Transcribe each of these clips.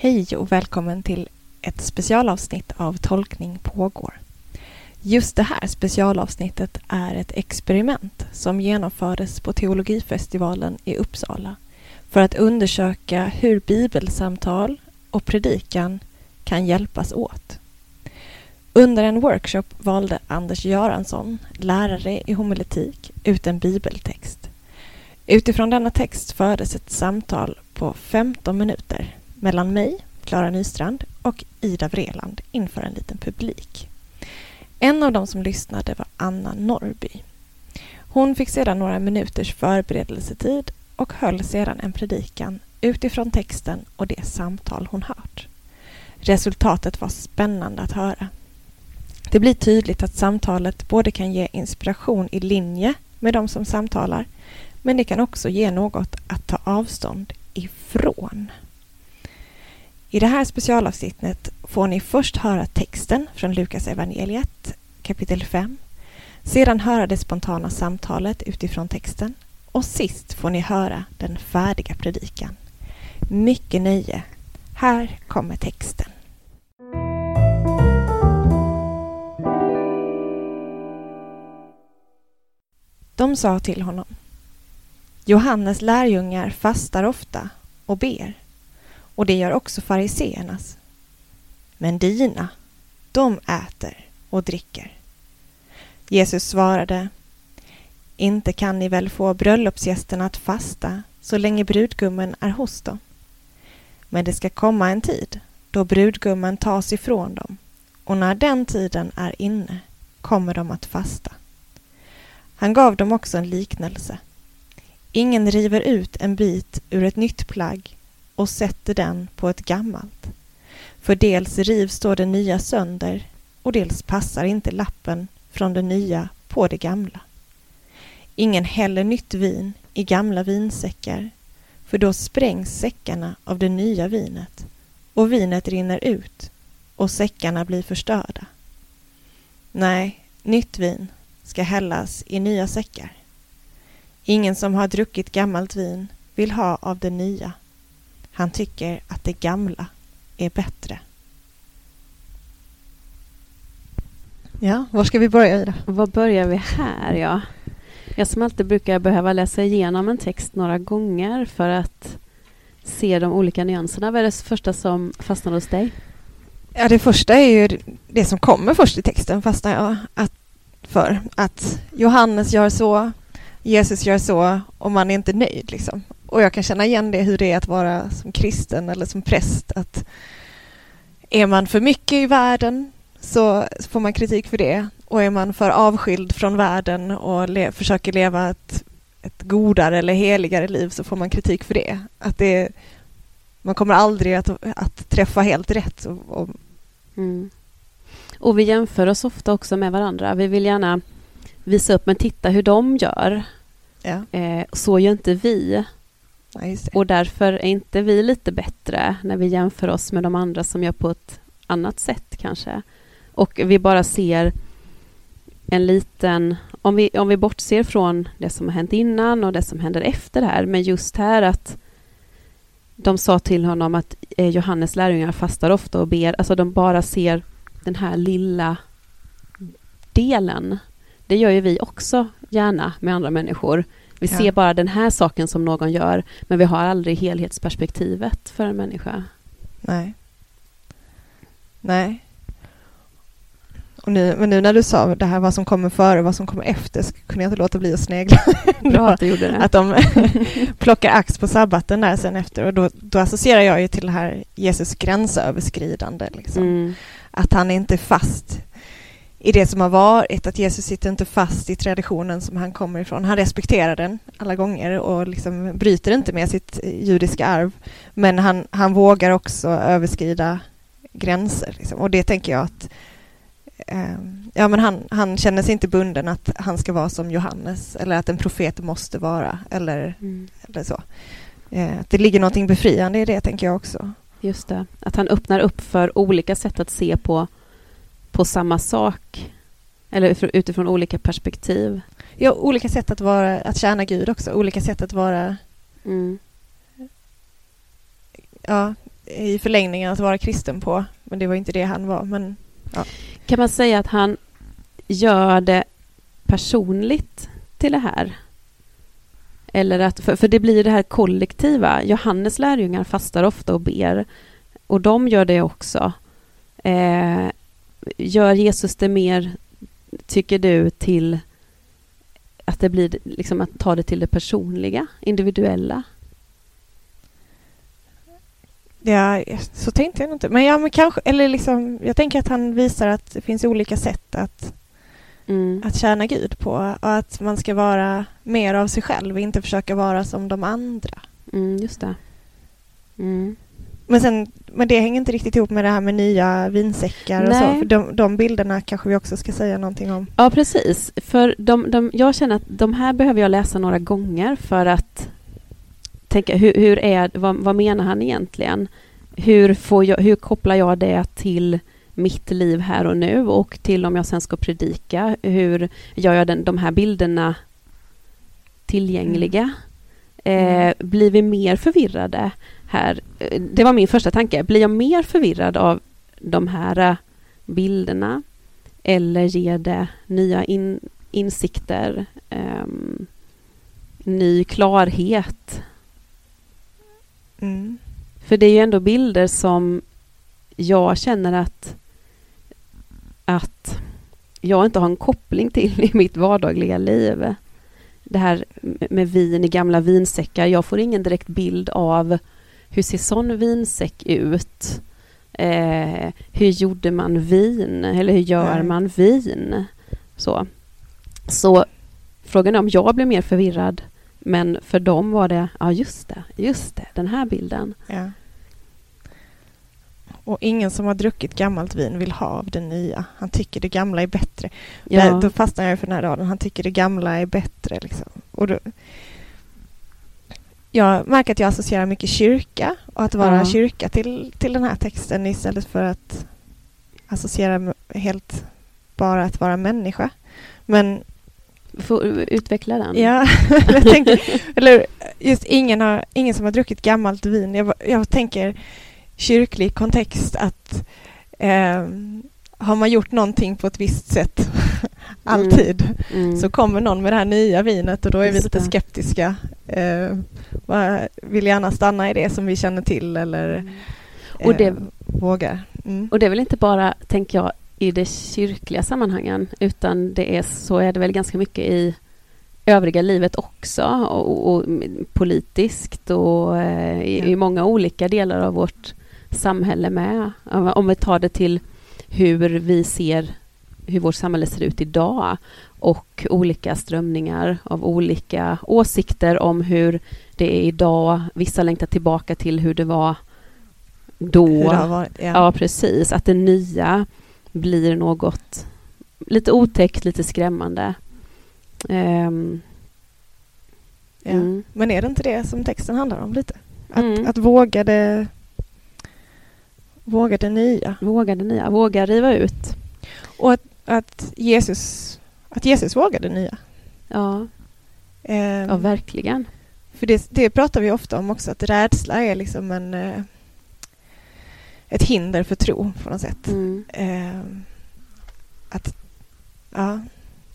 Hej och välkommen till ett specialavsnitt av Tolkning pågår. Just det här specialavsnittet är ett experiment som genomfördes på Teologifestivalen i Uppsala för att undersöka hur bibelsamtal och predikan kan hjälpas åt. Under en workshop valde Anders Göransson, lärare i homiletik, ut en bibeltext. Utifrån denna text fördes ett samtal på 15 minuter mellan mig, Klara Nystrand och Ida Vreland inför en liten publik. En av dem som lyssnade var Anna Norby. Hon fick sedan några minuters förberedelsetid och höll sedan en predikan utifrån texten och det samtal hon hört. Resultatet var spännande att höra. Det blir tydligt att samtalet både kan ge inspiration i linje med de som samtalar men det kan också ge något att ta avstånd ifrån. I det här specialavsnittet får ni först höra texten från Lukas evangeliet kapitel 5, sedan höra det spontana samtalet utifrån texten och sist får ni höra den färdiga predikan. Mycket nöje. Här kommer texten. De sa till honom Johannes lärjungar fastar ofta och ber och det gör också fariseernas. Men dina, de äter och dricker. Jesus svarade Inte kan ni väl få bröllopsgästerna att fasta så länge brudgummen är hos dem. Men det ska komma en tid då brudgummen tas ifrån dem och när den tiden är inne kommer de att fasta. Han gav dem också en liknelse. Ingen river ut en bit ur ett nytt plagg och sätter den på ett gammalt. För dels rivs då det nya sönder och dels passar inte lappen från det nya på det gamla. Ingen häller nytt vin i gamla vinsäckar för då sprängs säckarna av det nya vinet och vinet rinner ut och säckarna blir förstörda. Nej, nytt vin ska hällas i nya säckar. Ingen som har druckit gammalt vin vill ha av det nya. Han tycker att det gamla är bättre. Ja, var ska vi börja Ida? Var börjar vi här, ja? Jag som alltid brukar behöva läsa igenom en text några gånger för att se de olika nyanserna. Vad är det första som fastnar hos dig? Ja, det första är ju det som kommer först i texten fastnar jag att, för. Att Johannes gör så, Jesus gör så och man är inte nöjd. Liksom. Och jag kan känna igen det hur det är att vara som kristen eller som präst. Att är man för mycket i världen så får man kritik för det. Och är man för avskild från världen och le försöker leva ett, ett godare eller heligare liv så får man kritik för det. Att det man kommer aldrig att, att träffa helt rätt. Och, och... Mm. och vi jämför oss ofta också med varandra. Vi vill gärna visa upp, men titta hur de gör. Ja. Eh, så gör inte vi. Ja, och därför är inte vi lite bättre när vi jämför oss med de andra som gör på ett annat sätt kanske. Och vi bara ser en liten... Om vi, om vi bortser från det som har hänt innan och det som händer efter det här, men just här att de sa till honom att eh, Johannes lärjungar fastar ofta och ber, alltså de bara ser den här lilla delen. Det gör ju vi också gärna med andra människor. Vi ja. ser bara den här saken som någon gör, men vi har aldrig helhetsperspektivet för en människa. Nej. Nej. Och nu, men nu när du sa det här vad som kommer före och vad som kommer efter så kunde jag inte låta bli att snegla. Bra att du gjorde det. Att de plockar ax på sabbaten där sen efter och då, då associerar jag ju till det här Jesus gränsöverskridande. Liksom. Mm. Att han är inte fast i det som har varit, att Jesus sitter inte fast i traditionen som han kommer ifrån. Han respekterar den alla gånger och liksom bryter inte med sitt judiska arv. Men han, han vågar också överskrida gränser. Liksom. Och det tänker jag att eh, ja, men han, han känner sig inte bunden att han ska vara som Johannes eller att en profet måste vara eller, mm. eller så. Eh, det ligger någonting befriande i det, tänker jag också. Just det, att han öppnar upp för olika sätt att se på på samma sak? Eller utifrån olika perspektiv? Ja, olika sätt att, vara, att tjäna Gud också. Olika sätt att vara... Mm. Ja, i förlängningen att vara kristen på. Men det var inte det han var. Men, ja. Kan man säga att han gör det personligt till det här? Eller att, för, för det blir det här kollektiva. Johannes lärjungar fastar ofta och ber. Och de gör det också. Eh, gör Jesus det mer, tycker du, till att det blir liksom att ta det till det personliga, individuella? Ja, så tänkte jag inte. Men ja, men kanske, eller liksom, jag tänker att han visar att det finns olika sätt att, mm. att tjäna Gud på och att man ska vara mer av sig själv inte försöka vara som de andra. Mm, just det. Mm. Men, sen, men det hänger inte riktigt ihop med det här med nya vinsäckar och så. För de, de, bilderna kanske vi också ska säga någonting om. Ja, precis. För de, de, jag känner att de här behöver jag läsa några gånger för att tänka hur, hur är, vad, vad, menar han egentligen? Hur, får jag, hur kopplar jag det till mitt liv här och nu och till om jag sen ska predika? Hur gör jag den, de här bilderna tillgängliga? Mm. Eh, blir vi mer förvirrade här? Det var min första tanke. Blir jag mer förvirrad av de här bilderna? Eller ger det nya in, insikter? Eh, ny klarhet? Mm. För det är ju ändå bilder som jag känner att, att jag inte har en koppling till i mitt vardagliga liv. Det här med vin i gamla vinsäckar. Jag får ingen direkt bild av hur ser sån vinsäck ut? Eh, hur gjorde man vin? Eller hur gör mm. man vin? Så. Så frågan är om jag blir mer förvirrad men för dem var det, ja just det, just det, den här bilden. Ja. Och ingen som har druckit gammalt vin vill ha av det nya. Han tycker det gamla är bättre. Ja. Där, då fastnar jag för den här raden. Han tycker det gamla är bättre. Liksom. Och då, jag märker att jag associerar mycket kyrka och att vara ja. kyrka till, till den här texten istället för att associera helt bara att vara människa. Men Få utveckla den. Ja, jag tänker, eller just ingen, har, ingen som har druckit gammalt vin. Jag, jag tänker kyrklig kontext att eh, har man gjort någonting på ett visst sätt alltid mm. Mm. så kommer någon med det här nya vinet och då är just vi lite skeptiska. Eh, vill gärna stanna i det som vi känner till eller mm. och det, eh, vågar. Mm. Och det är väl inte bara, tänker jag, i de kyrkliga sammanhangen utan det är, så är det väl ganska mycket i övriga livet också och, och politiskt och eh, i, ja. i, många olika delar av vårt samhälle med. Om vi tar det till hur vi ser hur vårt samhälle ser ut idag och olika strömningar av olika åsikter om hur det är idag. Vissa längtar tillbaka till hur det var då. Det varit, ja. ja. precis. Att det nya blir något lite otäckt, lite skrämmande. Um, ja. mm. Men är det inte det som texten handlar om lite? Att, mm. att våga det Våga det nya. Våga det nya, våga riva ut. Och att, att Jesus att Jesus vågar det nya. Ja, um, ja verkligen. För det, det pratar vi ofta om också, att rädsla är liksom en uh, ett hinder för tro på något sätt. Mm. Eh, att, ja.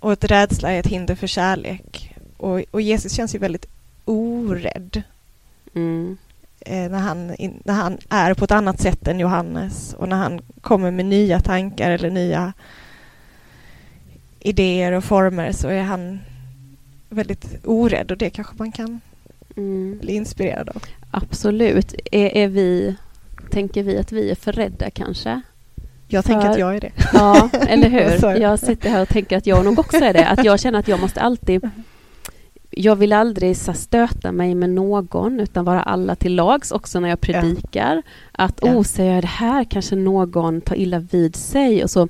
Och att rädsla är ett hinder för kärlek. Och, och Jesus känns ju väldigt orädd. Mm. Eh, när, han, in, när han är på ett annat sätt än Johannes och när han kommer med nya tankar eller nya idéer och former så är han väldigt orädd och det kanske man kan mm. bli inspirerad av. Absolut. Är, är vi tänker vi att vi är för rädda kanske. Jag för... tänker att jag är det. Ja, eller hur? Jag sitter här och tänker att jag nog också är det. Att jag känner att jag måste alltid... Jag vill aldrig stöta mig med någon utan vara alla till lags också när jag predikar. Ja. Att ja. oh, säger jag det här kanske någon tar illa vid sig och så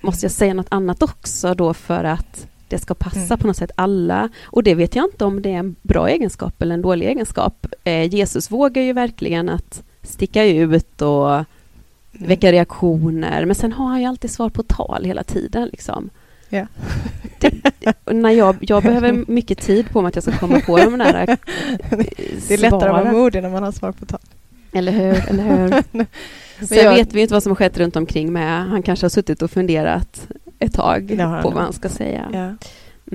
måste jag säga något annat också då för att det ska passa mm. på något sätt alla. Och det vet jag inte om det är en bra egenskap eller en dålig egenskap. Eh, Jesus vågar ju verkligen att sticka ut och mm. väcka reaktioner. Men sen har han ju alltid svar på tal hela tiden. Liksom. Ja. Det, när jag, jag behöver mycket tid på mig att jag ska komma på de där Det är lättare att vara modig när man har svar på tal. Eller hur? Eller hur? Sen jag- vet vi inte vad som har skett runt omkring med. Han kanske har suttit och funderat ett tag han på vad han ska säga. Ja.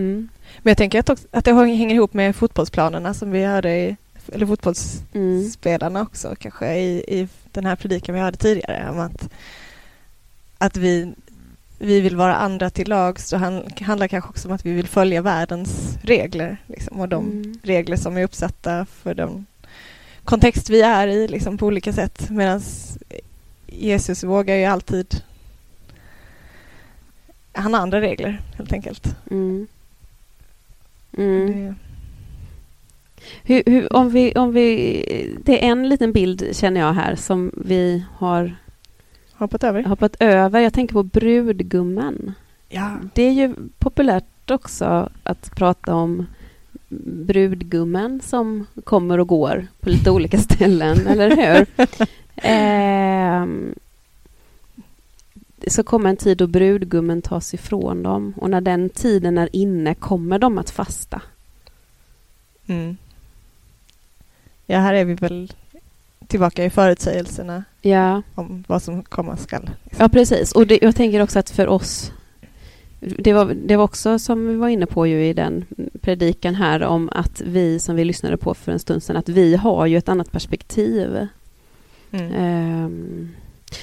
Mm. Men jag tänker att, att det hänger ihop med fotbollsplanerna som vi hörde i, eller fotbollsspelarna Mm. också kanske i, i den här predikan vi hörde tidigare om att, att vi, vi vill vara andra till lag så han, handlar kanske också om att vi vill följa världens regler liksom, och de Mm. regler som är uppsatta för den kontext vi är i liksom, på olika sätt medan Jesus vågar ju alltid han har andra regler helt enkelt. Mm. Mm. Hur, hur, om vi, om vi, det är en liten bild, känner jag här, som vi har hoppat över. hoppat över. Jag tänker på brudgummen. Ja. Det är ju populärt också att prata om brudgummen som kommer och går på lite olika ställen, eller hur? Ehm, så kommer en tid då brudgummen tas ifrån dem och när den tiden är inne kommer de att fasta. Mm. Ja, här är vi väl tillbaka i förutsägelserna Ja, om vad som komma skall. ja precis. Och det, jag tänker också att för oss det var, det var också som vi var inne på ju i den predikan här om att vi som vi lyssnade på för en stund sedan att vi har ju ett annat perspektiv. Mm. Ehm,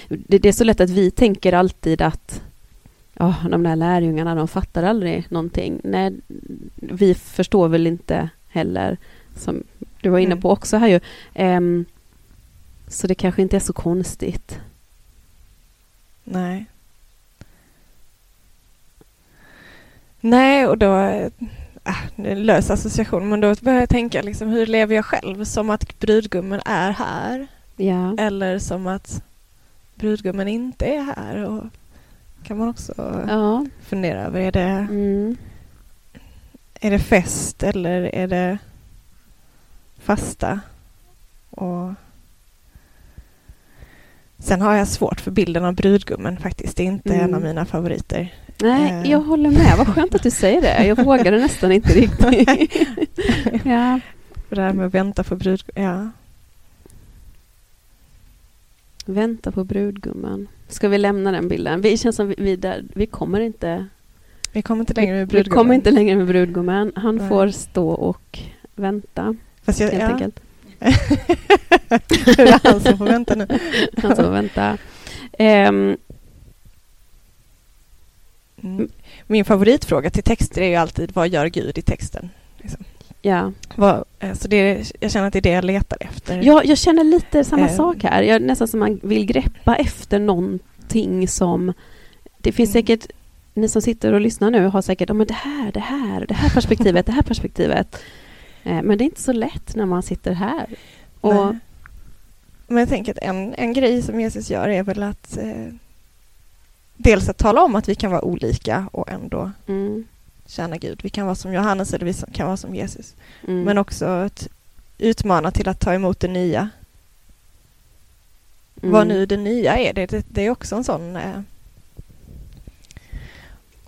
det, det är så lätt att vi tänker alltid att ja, de där lärjungarna, de fattar aldrig någonting. Nej, vi förstår väl inte heller, som du var inne på också här ju. Ehm, så det kanske inte är så konstigt. Nej. Nej, och då... Äh, en lös association, men då börjar jag tänka liksom, hur lever jag själv? Som att brudgummen är här Ja. eller som att brudgummen inte är här? Och kan man också Ja. fundera över. Är det, Mm. är det fest eller är det fasta? Och Sen har jag svårt för bilden av brudgummen faktiskt. Det är inte Mm. en av mina favoriter. Nej, Eh. jag håller med. Vad skönt att du säger det. Jag vågade nästan inte riktigt. ja. Det där med att vänta på brudgummen. Ja. Vänta på brudgummen. Ska vi lämna den bilden? Vi känns som vi, vi, där, vi kommer inte Vi kommer inte längre med Vi brudgummen. kommer inte längre med brudgummen. Han Nej. får stå och vänta, Fast jag, helt ja. enkelt. det är han som får vänta nu. Han får vänta. Mm. Min favoritfråga till texter är ju alltid vad gör Gud i texten? Ja. Vad, eh, så det jag känner att det är det jag letar efter. ja, jag känner lite samma Eh. sak här. Jag, nästan som man vill greppa efter någonting som... Det finns Mm. säkert, ni som sitter och lyssnar nu har säkert, oh, men det här, det här, det här perspektivet, det här perspektivet. Eh, men det är inte så lätt när man sitter här. Och, Nej. Men jag tänker att en, en grej som Jesus gör är väl att eh, dels att tala om att vi kan vara olika och ändå mm, tjäna Gud. Vi kan vara som Johannes eller vi kan vara som Jesus. mm, Men också att utmana till att ta emot det nya. mm. Vad nu det nya är, det, det, det är också en sån... Eh,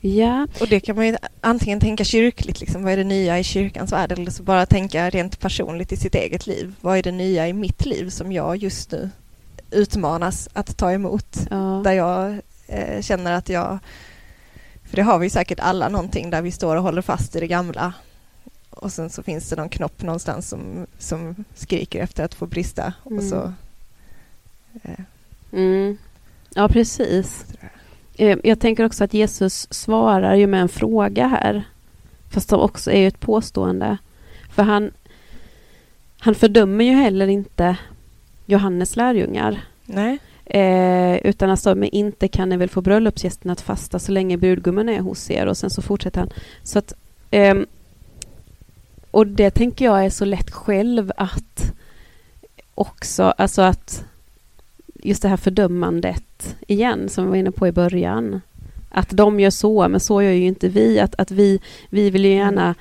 Ja, och det kan man ju antingen tänka kyrkligt, liksom, vad är det nya i kyrkans värld? Eller så bara tänka rent personligt i sitt eget liv. Vad är det nya i mitt liv som jag just nu utmanas att ta emot? ja. Där jag eh, känner att jag... För det har vi säkert alla någonting där vi står och håller fast i det gamla. Och sen så finns det någon knopp någonstans som, som skriker efter att få brista. Mm. Och så, eh, Mm. Ja, precis. jag. Eh, Jag tänker också att Jesus svarar ju med en fråga här. Fast som också är ju ett påstående. För han, han fördömer ju heller inte Johannes lärjungar. Nej. Eh, utan han sa, men inte kan ni väl få bröllopsgästen att fasta så länge brudgummen är hos er. Och sen så fortsätter han. Så att, eh, och det tänker jag är så lätt själv att också, alltså att just det här fördömandet igen, som vi var inne på i början. Att de gör så, men så gör ju inte vi. Att, att vi, vi vill ju gärna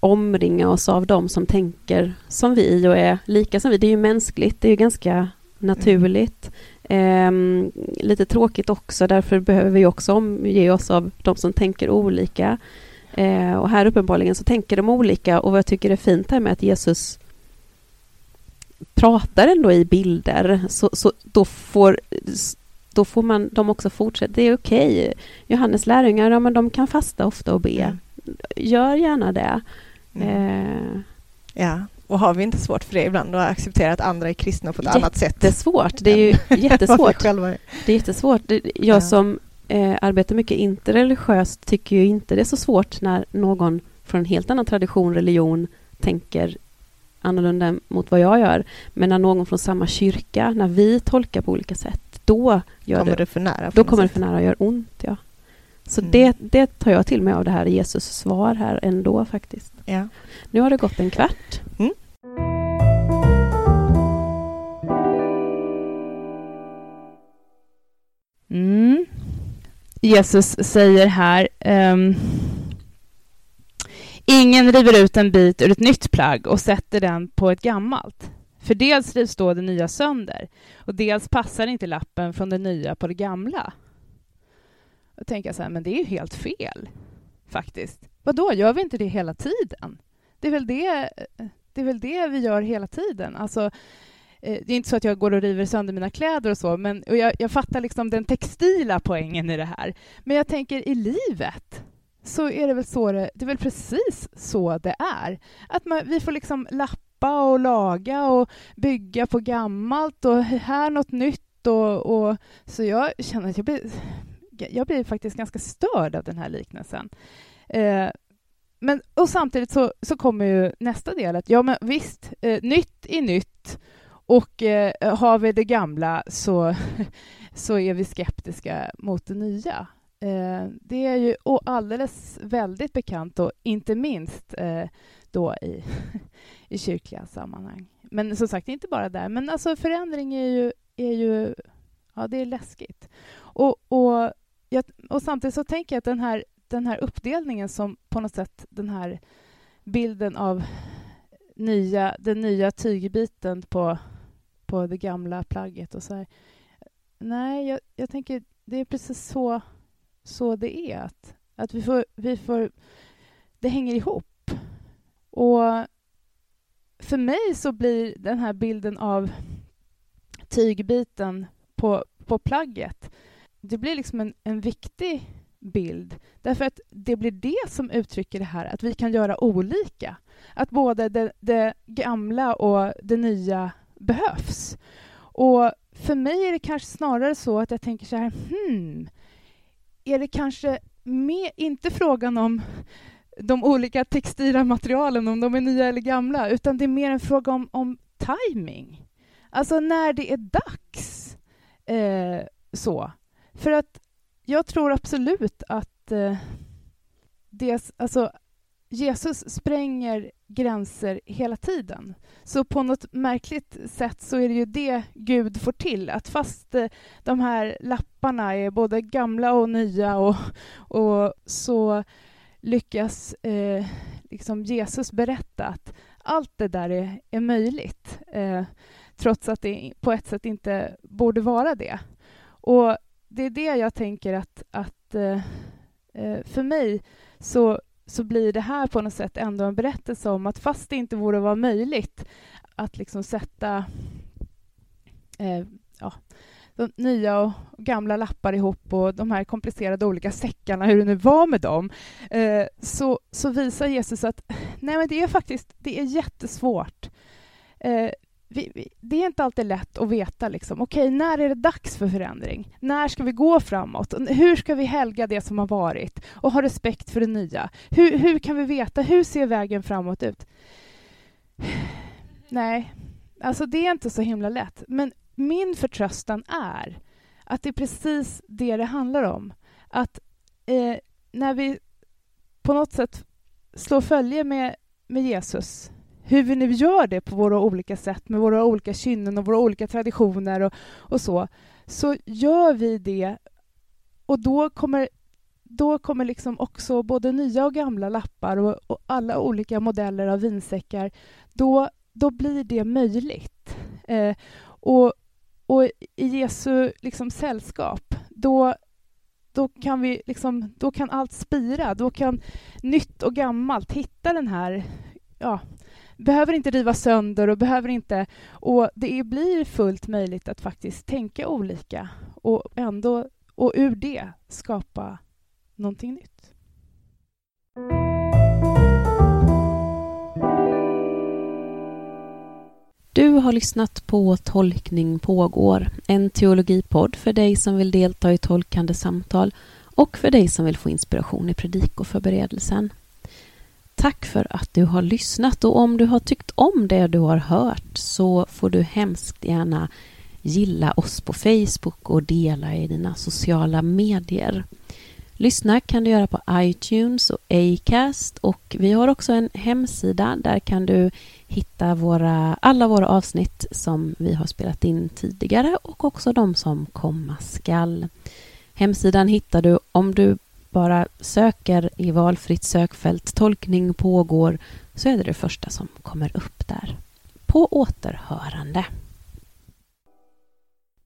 omringa oss av dem som tänker som vi och är lika som vi. Det är ju mänskligt, det är ju ganska naturligt. Ehm, lite tråkigt också, därför behöver vi också omge oss av de som tänker olika. Eh, och här uppenbarligen så tänker de olika och vad jag tycker är fint här med att Jesus pratar ändå i bilder, så, så då, får, då får man de också fortsätta. Det är okej. Okay. Johannes lärjungar, ja, men de kan fasta ofta och be. Mm. Gör gärna det. Mm. Eh. Ja, och har vi inte svårt för det ibland att acceptera att andra är kristna på ett annat sätt? Jättesvårt. Det är ju jättesvårt. det är jättesvårt. Jag ja. som eh, arbetar mycket interreligiöst tycker ju inte det är så svårt när någon från en helt annan tradition, religion, tänker annorlunda mot vad jag gör. Men när någon från samma kyrka, när vi tolkar på olika sätt, då gör kommer det, det för nära. Då kommer sätt. det för nära och gör ont, ja. Så mm. det, det tar jag till mig av det här Jesus svar här ändå faktiskt. Ja. Nu har det gått en kvart. Mm. Mm. Jesus säger här um, Ingen river ut en bit ur ett nytt plagg och sätter den på ett gammalt. För dels rivs då det nya sönder och dels passar inte lappen från det nya på det gamla. Då tänker jag så här, men det är ju helt fel faktiskt. Vadå, gör vi inte det hela tiden? Det är väl det, det, är väl det vi gör hela tiden. Alltså, eh, det är inte så att jag går och river sönder mina kläder och så, men och jag, jag fattar liksom den textila poängen i det här. Men jag tänker i livet så är det väl så det, det är väl precis så det är. Att man, vi får liksom lappa och laga och bygga på gammalt och här något nytt och, och så jag känner att jag blir, jag blir faktiskt ganska störd av den här liknelsen. Eh, men, och samtidigt så, så kommer ju nästa del att ja, men visst, eh, nytt är nytt och eh, har vi det gamla så, så är vi skeptiska mot det nya. Eh, det är ju alldeles väldigt bekant och inte minst eh, då i, i kyrkliga sammanhang. Men som sagt, inte bara där. Men alltså förändring är ju, är ju ja, det är läskigt. Och, och, jag, och samtidigt så tänker jag att den här, den här uppdelningen som på något sätt den här bilden av nya, den nya tygbiten på, på det gamla plagget och så här. Nej, jag, jag tänker det är precis så så det är. Att, att vi, får, vi får... Det hänger ihop. Och för mig så blir den här bilden av tygbiten på, på plagget det blir liksom en, en viktig bild. Därför att det blir det som uttrycker det här att vi kan göra olika. Att både det, det gamla och det nya behövs. Och för mig är det kanske snarare så att jag tänker så här, hmm, är det kanske mer, inte frågan om de olika textila materialen, om de är nya eller gamla, utan det är mer en fråga om, om timing. Alltså när det är dags. Eh, så. För att jag tror absolut att eh, det, alltså, Jesus spränger gränser hela tiden. Så på något märkligt sätt så är det ju det Gud får till. Att fast eh, de här lapparna är både gamla och nya och, och så lyckas eh, liksom Jesus berätta att allt det där är, är möjligt. Eh, trots att det på ett sätt inte borde vara det. Och det är det jag tänker att, att eh, eh, för mig så så blir det här på något sätt ändå en berättelse om att fast det inte vore vara möjligt att liksom sätta eh, ja, de nya och gamla lappar ihop och de här komplicerade olika säckarna, hur det nu var med dem, eh, så, så visar Jesus att nej, men det är faktiskt det är jättesvårt. Eh, vi, vi, det är inte alltid lätt att veta liksom, okej, okay, när är det dags för förändring? När ska vi gå framåt? Hur ska vi helga det som har varit och ha respekt för det nya? Hur, hur kan vi veta? Hur ser vägen framåt ut? Nej, alltså det är inte så himla lätt. Men min förtröstan är att det är precis det det handlar om. Att eh, när vi på något sätt slår följe med, med Jesus hur vi nu gör det på våra olika sätt med våra olika kynnen och våra olika traditioner och, och så, så gör vi det och då kommer då kommer liksom också både nya och gamla lappar och, och, alla olika modeller av vinsäckar, då, då blir det möjligt. Eh, och, och i Jesu liksom sällskap, då, då, kan vi liksom, då kan allt spira. Då kan nytt och gammalt hitta den här ja, behöver inte riva sönder och behöver inte... Och det blir fullt möjligt att faktiskt tänka olika och ändå och ur det skapa någonting nytt. Du har lyssnat på Tolkning pågår, en teologipodd för dig som vill delta i tolkande samtal och för dig som vill få inspiration i predikoförberedelsen. Tack för att du har lyssnat och om du har tyckt om det du har hört så får du hemskt gärna gilla oss på Facebook och dela i dina sociala medier. Lyssna kan du göra på iTunes och Acast och vi har också en hemsida. Där kan du hitta våra, alla våra avsnitt som vi har spelat in tidigare och också de som komma skall. Hemsidan hittar du om du bara söker i valfritt sökfält tolkning pågår så är det det första som kommer upp där. På återhörande.